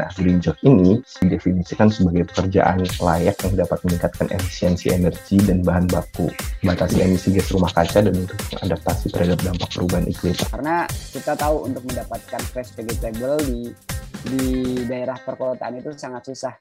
Nah, green job ini didefinisikan sebagai pekerjaan layak yang dapat meningkatkan efisiensi energi dan bahan baku, batasi emisi gas rumah kaca dan untuk adaptasi terhadap dampak perubahan iklim. Karena kita tahu untuk mendapatkan fresh vegetable di di daerah perkotaan itu sangat susah.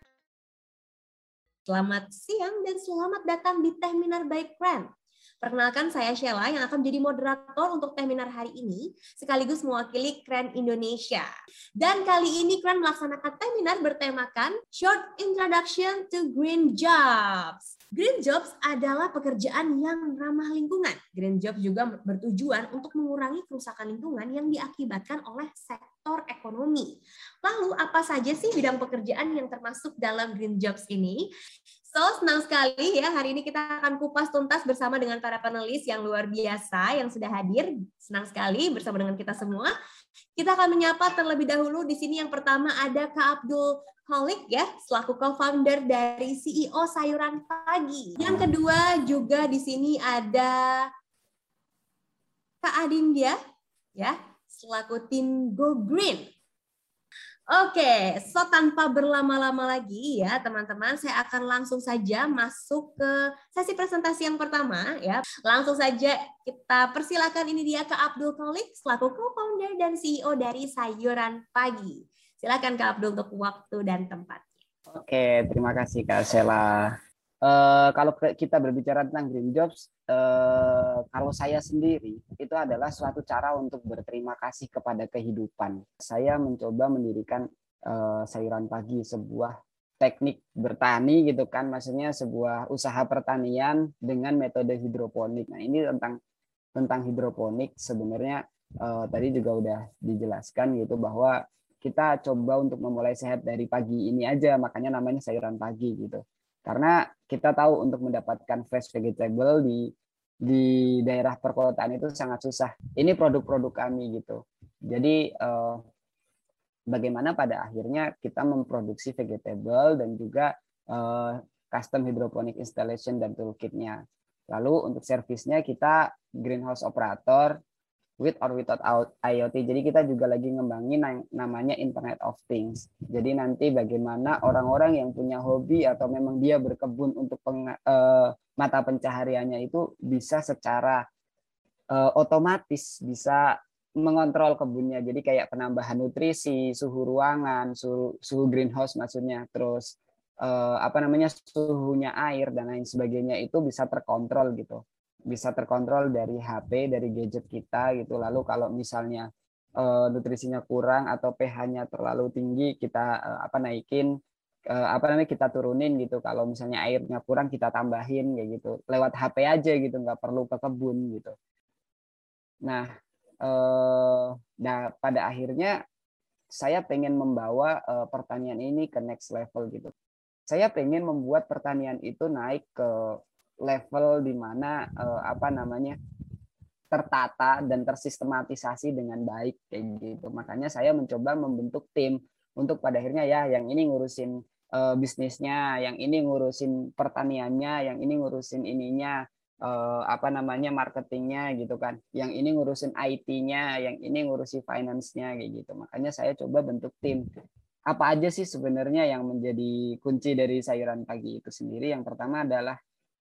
Selamat siang dan selamat datang di Teh Minar by Kren. Perkenalkan saya Sheila yang akan menjadi moderator untuk seminar hari ini sekaligus mewakili Kren Indonesia. Dan kali ini Kren melaksanakan seminar bertemakan Short Introduction to Green Jobs. Green Jobs adalah pekerjaan yang ramah lingkungan. Green Jobs juga bertujuan untuk mengurangi kerusakan lingkungan yang diakibatkan oleh sektor ekonomi. Lalu apa saja sih bidang pekerjaan yang termasuk dalam Green Jobs ini? So, senang sekali ya hari ini kita akan kupas tuntas bersama dengan para panelis yang luar biasa yang sudah hadir. Senang sekali bersama dengan kita semua. Kita akan menyapa terlebih dahulu di sini yang pertama ada Kak Abdul Holik ya, selaku co-founder dari CEO Sayuran Pagi. Yang kedua juga di sini ada Kak Adindia ya, selaku tim Go Green. Oke, so tanpa berlama-lama lagi ya teman-teman, saya akan langsung saja masuk ke sesi presentasi yang pertama ya. Langsung saja kita persilakan ini dia ke Abdul Kolik selaku co-founder dan CEO dari Sayuran Pagi. Silakan Kak Abdul untuk waktu dan tempat. Oke, terima kasih Kak Sela. Uh, kalau kita berbicara tentang green jobs, uh, kalau saya sendiri itu adalah suatu cara untuk berterima kasih kepada kehidupan. Saya mencoba mendirikan uh, sayuran pagi, sebuah teknik bertani gitu kan, maksudnya sebuah usaha pertanian dengan metode hidroponik. Nah ini tentang tentang hidroponik sebenarnya uh, tadi juga udah dijelaskan gitu bahwa kita coba untuk memulai sehat dari pagi ini aja, makanya namanya sayuran pagi gitu karena kita tahu untuk mendapatkan fresh vegetable di di daerah perkotaan itu sangat susah. Ini produk-produk kami gitu. Jadi eh, bagaimana pada akhirnya kita memproduksi vegetable dan juga eh, custom hydroponic installation dan toolkitnya. Lalu untuk servisnya kita greenhouse operator with or without IoT. Jadi kita juga lagi ngembangin yang namanya Internet of Things. Jadi nanti bagaimana orang-orang yang punya hobi atau memang dia berkebun untuk peng, uh, mata pencahariannya itu bisa secara uh, otomatis bisa mengontrol kebunnya. Jadi kayak penambahan nutrisi, suhu ruangan, suhu, suhu greenhouse maksudnya, terus uh, apa namanya suhunya air dan lain sebagainya itu bisa terkontrol gitu bisa terkontrol dari HP, dari gadget kita gitu. Lalu kalau misalnya uh, nutrisinya kurang atau pH-nya terlalu tinggi, kita uh, apa naikin uh, apa namanya kita turunin gitu. Kalau misalnya airnya kurang kita tambahin kayak gitu. Lewat HP aja gitu, nggak perlu ke kebun gitu. Nah, uh, nah pada akhirnya saya pengen membawa uh, pertanian ini ke next level gitu. Saya pengen membuat pertanian itu naik ke level di mana uh, apa namanya tertata dan tersistematisasi dengan baik kayak gitu. Makanya saya mencoba membentuk tim untuk pada akhirnya ya yang ini ngurusin uh, bisnisnya, yang ini ngurusin pertaniannya, yang ini ngurusin ininya uh, apa namanya marketingnya gitu kan, yang ini ngurusin IT-nya, yang ini ngurusi finance-nya kayak gitu. Makanya saya coba bentuk tim. Apa aja sih sebenarnya yang menjadi kunci dari sayuran pagi itu sendiri? Yang pertama adalah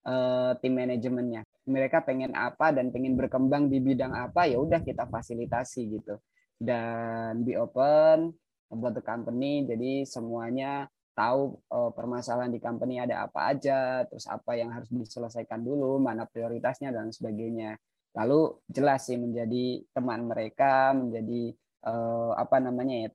uh, tim manajemennya. Mereka pengen apa dan pengen berkembang di bidang apa ya udah kita fasilitasi gitu. Dan be open buat the company jadi semuanya tahu uh, permasalahan di company ada apa aja, terus apa yang harus diselesaikan dulu, mana prioritasnya dan sebagainya. Lalu jelas sih menjadi teman mereka, menjadi uh, apa namanya ya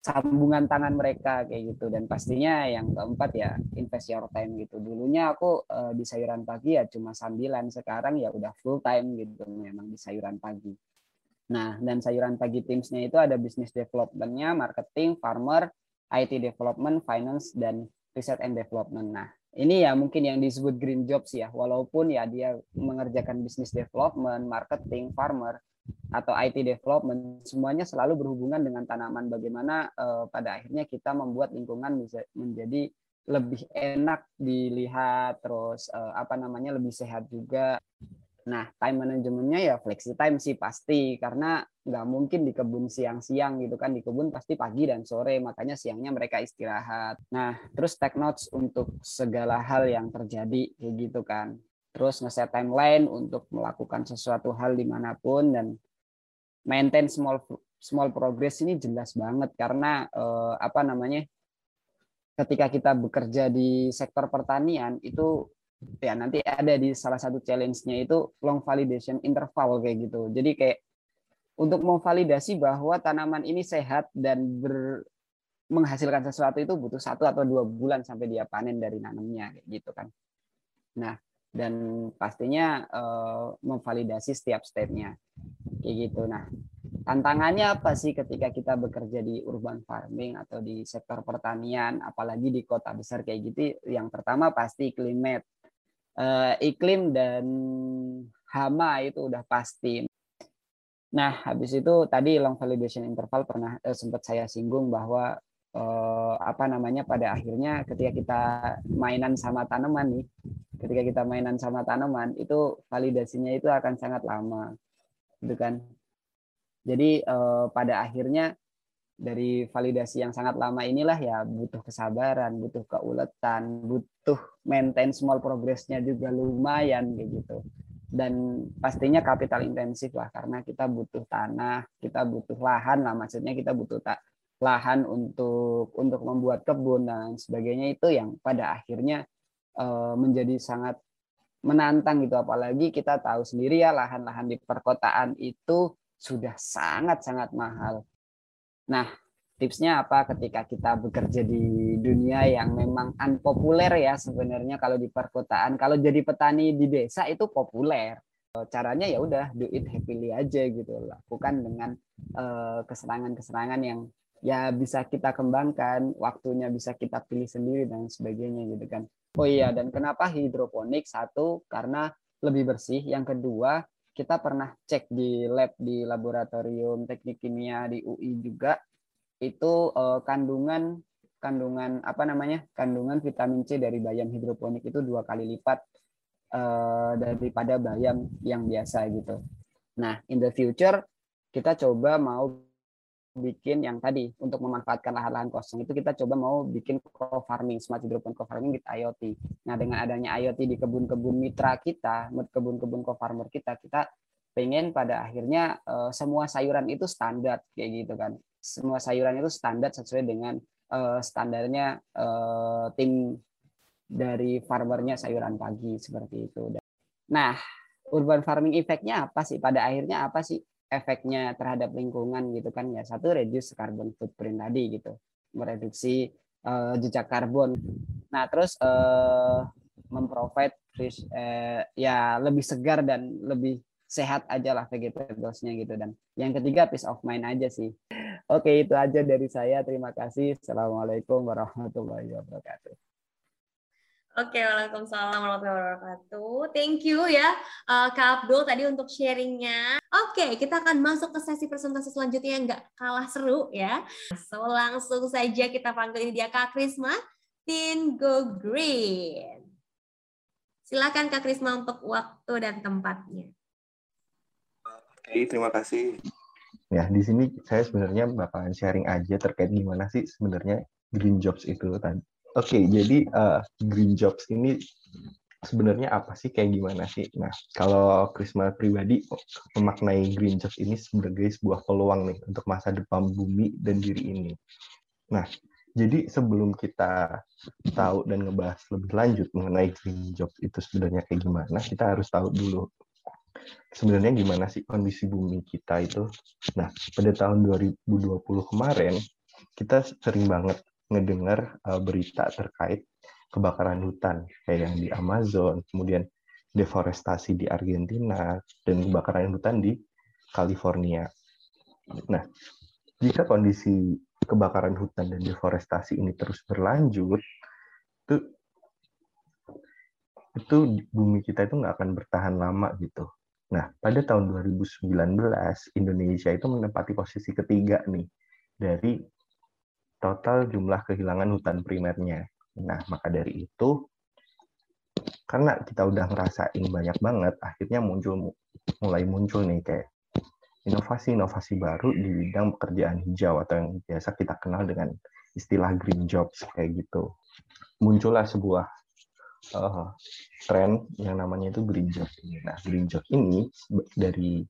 sambungan tangan mereka kayak gitu. Dan pastinya yang keempat ya invest your time gitu. Dulunya aku uh, di sayuran pagi ya cuma sambilan sekarang ya udah full time gitu memang di sayuran pagi. Nah dan sayuran pagi timsnya itu ada business developmentnya marketing farmer IT development finance dan research and development. Nah ini ya mungkin yang disebut green jobs ya walaupun ya dia mengerjakan business development marketing farmer atau IT development semuanya selalu berhubungan dengan tanaman bagaimana uh, pada akhirnya kita membuat lingkungan bisa menjadi lebih enak dilihat terus uh, apa namanya lebih sehat juga Nah, time manajemennya ya flexi time sih pasti karena nggak mungkin di kebun siang-siang gitu kan di kebun pasti pagi dan sore makanya siangnya mereka istirahat. Nah, terus take notes untuk segala hal yang terjadi kayak gitu kan. Terus ngeset timeline untuk melakukan sesuatu hal di mana pun dan maintain small small progress ini jelas banget karena eh, apa namanya ketika kita bekerja di sektor pertanian itu ya nanti ada di salah satu challenge-nya itu long validation interval kayak gitu. Jadi kayak untuk memvalidasi bahwa tanaman ini sehat dan ber, menghasilkan sesuatu itu butuh satu atau dua bulan sampai dia panen dari nanamnya kayak gitu kan. Nah dan pastinya uh, memvalidasi setiap stepnya kayak gitu. Nah tantangannya apa sih ketika kita bekerja di urban farming atau di sektor pertanian, apalagi di kota besar kayak gitu? Yang pertama pasti climate uh, iklim dan hama itu udah pasti. Nah, habis itu tadi long validation interval pernah eh, sempat saya singgung bahwa eh, apa namanya pada akhirnya ketika kita mainan sama tanaman nih, ketika kita mainan sama tanaman itu validasinya itu akan sangat lama, gitu kan? Jadi eh, pada akhirnya dari validasi yang sangat lama inilah ya butuh kesabaran, butuh keuletan, butuh maintain small progressnya juga lumayan kayak gitu. Dan pastinya kapital intensif lah karena kita butuh tanah, kita butuh lahan lah maksudnya kita butuh tak lahan untuk untuk membuat kebun dan sebagainya itu yang pada akhirnya uh, menjadi sangat menantang gitu apalagi kita tahu sendiri ya lahan-lahan di perkotaan itu sudah sangat-sangat mahal Nah, tipsnya apa ketika kita bekerja di dunia yang memang unpopuler ya sebenarnya kalau di perkotaan. Kalau jadi petani di desa itu populer. Caranya ya udah do it happily aja gitu. Lakukan dengan uh, keserangan-keserangan yang ya bisa kita kembangkan, waktunya bisa kita pilih sendiri dan sebagainya gitu kan. Oh iya, dan kenapa hidroponik? Satu, karena lebih bersih. Yang kedua, kita pernah cek di lab di laboratorium teknik kimia di UI juga itu uh, kandungan kandungan apa namanya kandungan vitamin C dari bayam hidroponik itu dua kali lipat uh, daripada bayam yang biasa gitu. Nah in the future kita coba mau bikin yang tadi untuk memanfaatkan lahan-lahan kosong itu kita coba mau bikin co-farming smart hydroponic co-farming with IoT. Nah dengan adanya IoT di kebun-kebun mitra kita, kebun-kebun co-farmer kita, kita pengen pada akhirnya uh, semua sayuran itu standar kayak gitu kan. Semua sayuran itu standar sesuai dengan uh, standarnya uh, tim dari farmernya sayuran pagi seperti itu. Nah, urban farming effect-nya apa sih? Pada akhirnya apa sih? Efeknya terhadap lingkungan gitu kan ya. Satu reduce carbon footprint tadi gitu. Mereduksi uh, jejak karbon. Nah terus uh, memprovide fish uh, ya lebih segar dan lebih sehat aja lah vegetablesnya gitu. Dan yang ketiga peace of mind aja sih. Oke itu aja dari saya. Terima kasih. Assalamualaikum warahmatullahi wabarakatuh Oke, Waalaikumsalam warahmatullahi wabarakatuh. Thank you ya uh, Kak Abdul tadi untuk sharingnya. Oke, kita akan masuk ke sesi presentasi selanjutnya yang nggak kalah seru ya. So langsung saja kita panggil ini dia Kak Krisma, Tin Go Green. Silakan Kak Krisma untuk waktu dan tempatnya. Oke, terima kasih. Ya, di sini saya sebenarnya bakalan sharing aja terkait gimana sih sebenarnya green jobs itu tadi Oke, okay, jadi uh, green jobs ini sebenarnya apa sih kayak gimana sih? Nah, kalau Krisma pribadi memaknai green jobs ini sebagai sebuah peluang nih untuk masa depan bumi dan diri ini. Nah, jadi sebelum kita tahu dan ngebahas lebih lanjut mengenai green jobs itu sebenarnya kayak gimana, kita harus tahu dulu sebenarnya gimana sih kondisi bumi kita itu. Nah, pada tahun 2020 kemarin kita sering banget ngedengar uh, berita terkait kebakaran hutan kayak yang di Amazon, kemudian deforestasi di Argentina dan kebakaran hutan di California. Nah, jika kondisi kebakaran hutan dan deforestasi ini terus berlanjut, itu itu bumi kita itu nggak akan bertahan lama gitu. Nah, pada tahun 2019 Indonesia itu menempati posisi ketiga nih dari total jumlah kehilangan hutan primernya. Nah, maka dari itu karena kita udah ngerasain banyak banget, akhirnya muncul mulai muncul nih kayak inovasi-inovasi baru di bidang pekerjaan hijau atau yang biasa kita kenal dengan istilah green jobs kayak gitu. Muncullah sebuah uh, tren yang namanya itu green job. Nah, green job ini dari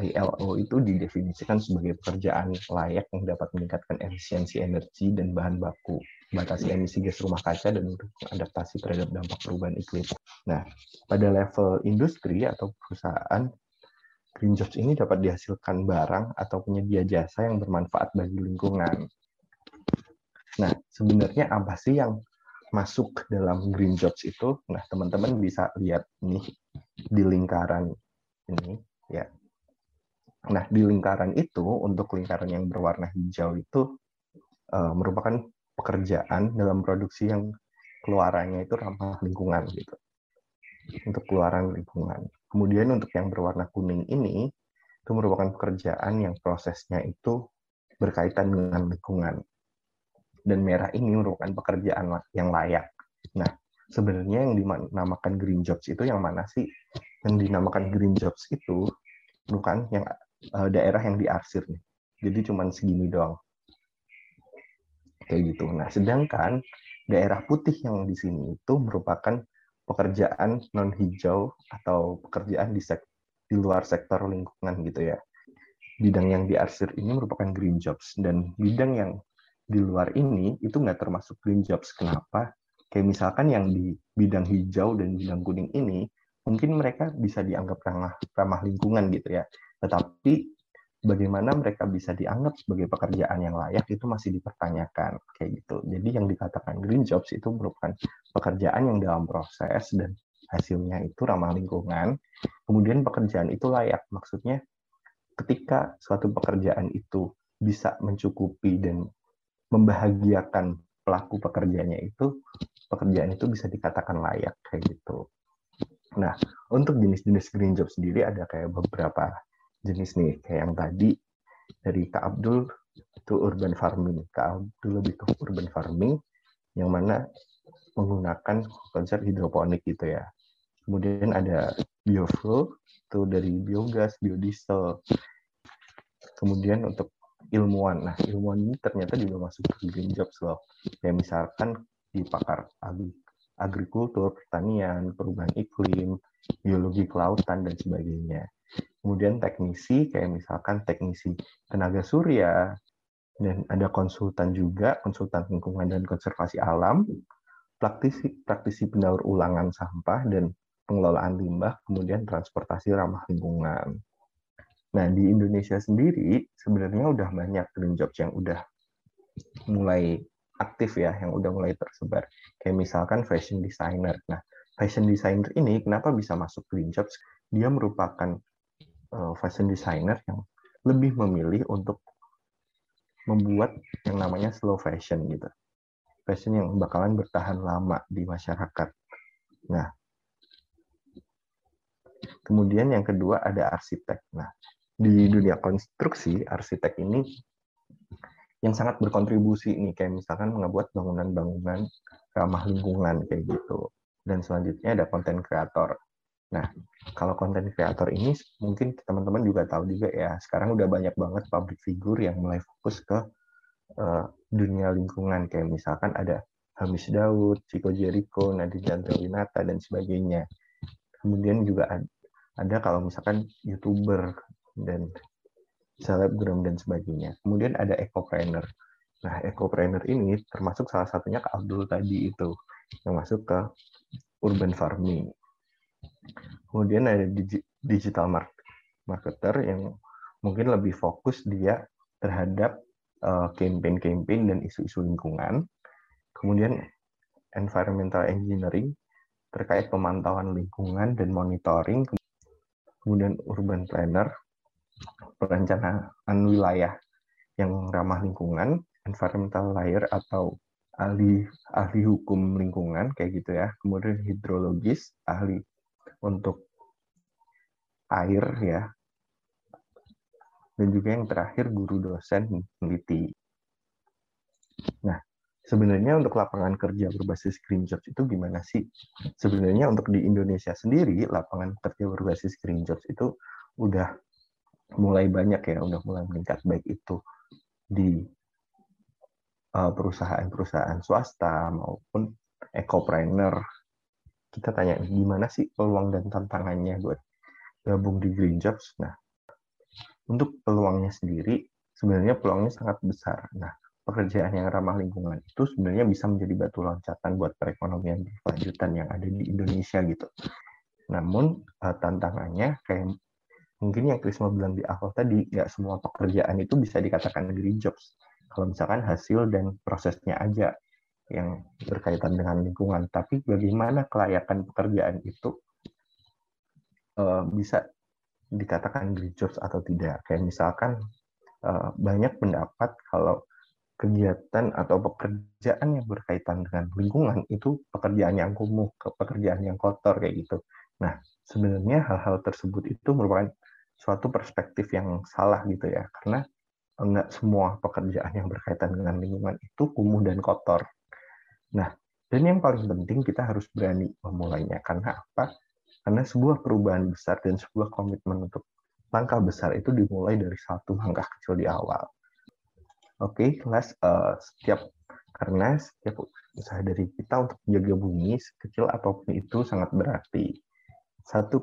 ILO itu didefinisikan sebagai pekerjaan layak yang dapat meningkatkan efisiensi energi dan bahan baku, batasi emisi gas rumah kaca dan untuk adaptasi terhadap dampak perubahan iklim. Nah, pada level industri atau perusahaan, green jobs ini dapat dihasilkan barang atau penyedia jasa yang bermanfaat bagi lingkungan. Nah, sebenarnya apa sih yang masuk dalam green jobs itu? Nah, teman-teman bisa lihat nih di lingkaran ini ya Nah, di lingkaran itu, untuk lingkaran yang berwarna hijau itu uh, merupakan pekerjaan dalam produksi yang keluarannya itu ramah lingkungan gitu. Untuk keluaran lingkungan. Kemudian untuk yang berwarna kuning ini itu merupakan pekerjaan yang prosesnya itu berkaitan dengan lingkungan. Dan merah ini merupakan pekerjaan yang layak. Nah, sebenarnya yang dinamakan green jobs itu yang mana sih? Yang dinamakan green jobs itu bukan yang uh, daerah yang diarsir nih. Jadi cuma segini doang. Kayak gitu. Nah, sedangkan daerah putih yang di sini itu merupakan pekerjaan non hijau atau pekerjaan di sek di luar sektor lingkungan gitu ya. Bidang yang diarsir ini merupakan green jobs dan bidang yang di luar ini itu nggak termasuk green jobs. Kenapa? Kayak misalkan yang di bidang hijau dan bidang kuning ini mungkin mereka bisa dianggap ramah ramah lingkungan gitu ya. Tetapi bagaimana mereka bisa dianggap sebagai pekerjaan yang layak itu masih dipertanyakan kayak gitu. Jadi yang dikatakan green jobs itu merupakan pekerjaan yang dalam proses dan hasilnya itu ramah lingkungan. Kemudian pekerjaan itu layak. Maksudnya ketika suatu pekerjaan itu bisa mencukupi dan membahagiakan pelaku pekerjaannya itu pekerjaan itu bisa dikatakan layak kayak gitu. Nah, untuk jenis-jenis green job sendiri ada kayak beberapa jenis nih kayak yang tadi dari Kak Abdul itu urban farming. Kak Abdul lebih ke urban farming yang mana menggunakan konsep hidroponik gitu ya. Kemudian ada biofuel itu dari biogas biodiesel. Kemudian untuk ilmuwan. Nah ilmuwan ini ternyata juga masuk ke green jobs loh. Kayak misalkan di pakar agrikultur pertanian perubahan iklim biologi kelautan dan sebagainya. Kemudian teknisi kayak misalkan teknisi tenaga surya dan ada konsultan juga konsultan lingkungan dan konservasi alam praktisi praktisi pendaur ulangan sampah dan pengelolaan limbah kemudian transportasi ramah lingkungan. Nah di Indonesia sendiri sebenarnya udah banyak green jobs yang udah mulai aktif ya yang udah mulai tersebar kayak misalkan fashion designer nah fashion designer ini kenapa bisa masuk green jobs dia merupakan uh, fashion designer yang lebih memilih untuk membuat yang namanya slow fashion gitu. Fashion yang bakalan bertahan lama di masyarakat. Nah, kemudian yang kedua ada arsitek. Nah, di dunia konstruksi, arsitek ini yang sangat berkontribusi nih kayak misalkan ngebuat bangunan-bangunan ramah lingkungan kayak gitu. Dan selanjutnya ada konten kreator. Nah, kalau konten kreator ini mungkin teman-teman juga tahu juga ya, sekarang udah banyak banget public figure yang mulai fokus ke uh, dunia lingkungan kayak misalkan ada Hamis Daud, Chico Jericho, Nadine Chandrawinata dan sebagainya. Kemudian juga ada, ada kalau misalkan YouTuber dan selebgram dan sebagainya. Kemudian ada ekopreneur. Nah, ekopreneur ini termasuk salah satunya ke Abdul tadi itu yang masuk ke urban farming. Kemudian ada digital marketer yang mungkin lebih fokus dia terhadap eh, campaign-campaign dan isu-isu lingkungan. Kemudian environmental engineering terkait pemantauan lingkungan dan monitoring. Kemudian urban planner, perencanaan wilayah yang ramah lingkungan, environmental layer atau ahli ahli hukum lingkungan kayak gitu ya. Kemudian hidrologis, ahli untuk air ya. Dan juga yang terakhir guru dosen peneliti. Nah, sebenarnya untuk lapangan kerja berbasis green jobs itu gimana sih? Sebenarnya untuk di Indonesia sendiri, lapangan kerja berbasis green jobs itu udah mulai banyak ya, udah mulai meningkat baik itu di uh, perusahaan-perusahaan swasta maupun ekopreneur. Kita tanya gimana sih peluang dan tantangannya buat gabung di green jobs? Nah, untuk peluangnya sendiri sebenarnya peluangnya sangat besar. Nah, pekerjaan yang ramah lingkungan itu sebenarnya bisa menjadi batu loncatan buat perekonomian berkelanjutan yang ada di Indonesia gitu. Namun uh, tantangannya kayak mungkin yang Krisma bilang di awal tadi, nggak semua pekerjaan itu bisa dikatakan green jobs. Kalau misalkan hasil dan prosesnya aja yang berkaitan dengan lingkungan, tapi bagaimana kelayakan pekerjaan itu uh, bisa dikatakan green jobs atau tidak. Kayak misalkan uh, banyak pendapat kalau kegiatan atau pekerjaan yang berkaitan dengan lingkungan itu pekerjaan yang kumuh, pekerjaan yang kotor kayak gitu. Nah, sebenarnya hal-hal tersebut itu merupakan suatu perspektif yang salah gitu ya, karena enggak semua pekerjaan yang berkaitan dengan lingkungan itu kumuh dan kotor. Nah, dan yang paling penting kita harus berani memulainya. Karena apa? Karena sebuah perubahan besar dan sebuah komitmen untuk langkah besar itu dimulai dari satu langkah kecil di awal. Oke, okay, kelas uh, setiap karena setiap usaha dari kita untuk menjaga bumi sekecil apa pun itu sangat berarti. Satu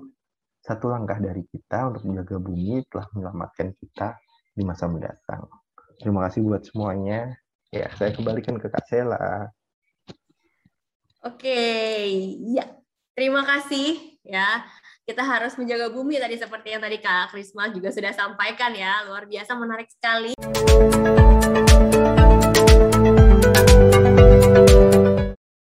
satu langkah dari kita untuk menjaga bumi telah menyelamatkan kita di masa mendatang. Terima kasih buat semuanya. Ya, saya kembalikan ke Kak Sela. Oke, ya. Terima kasih ya. Kita harus menjaga bumi tadi seperti yang tadi Kak Krisma juga sudah sampaikan ya. Luar biasa menarik sekali.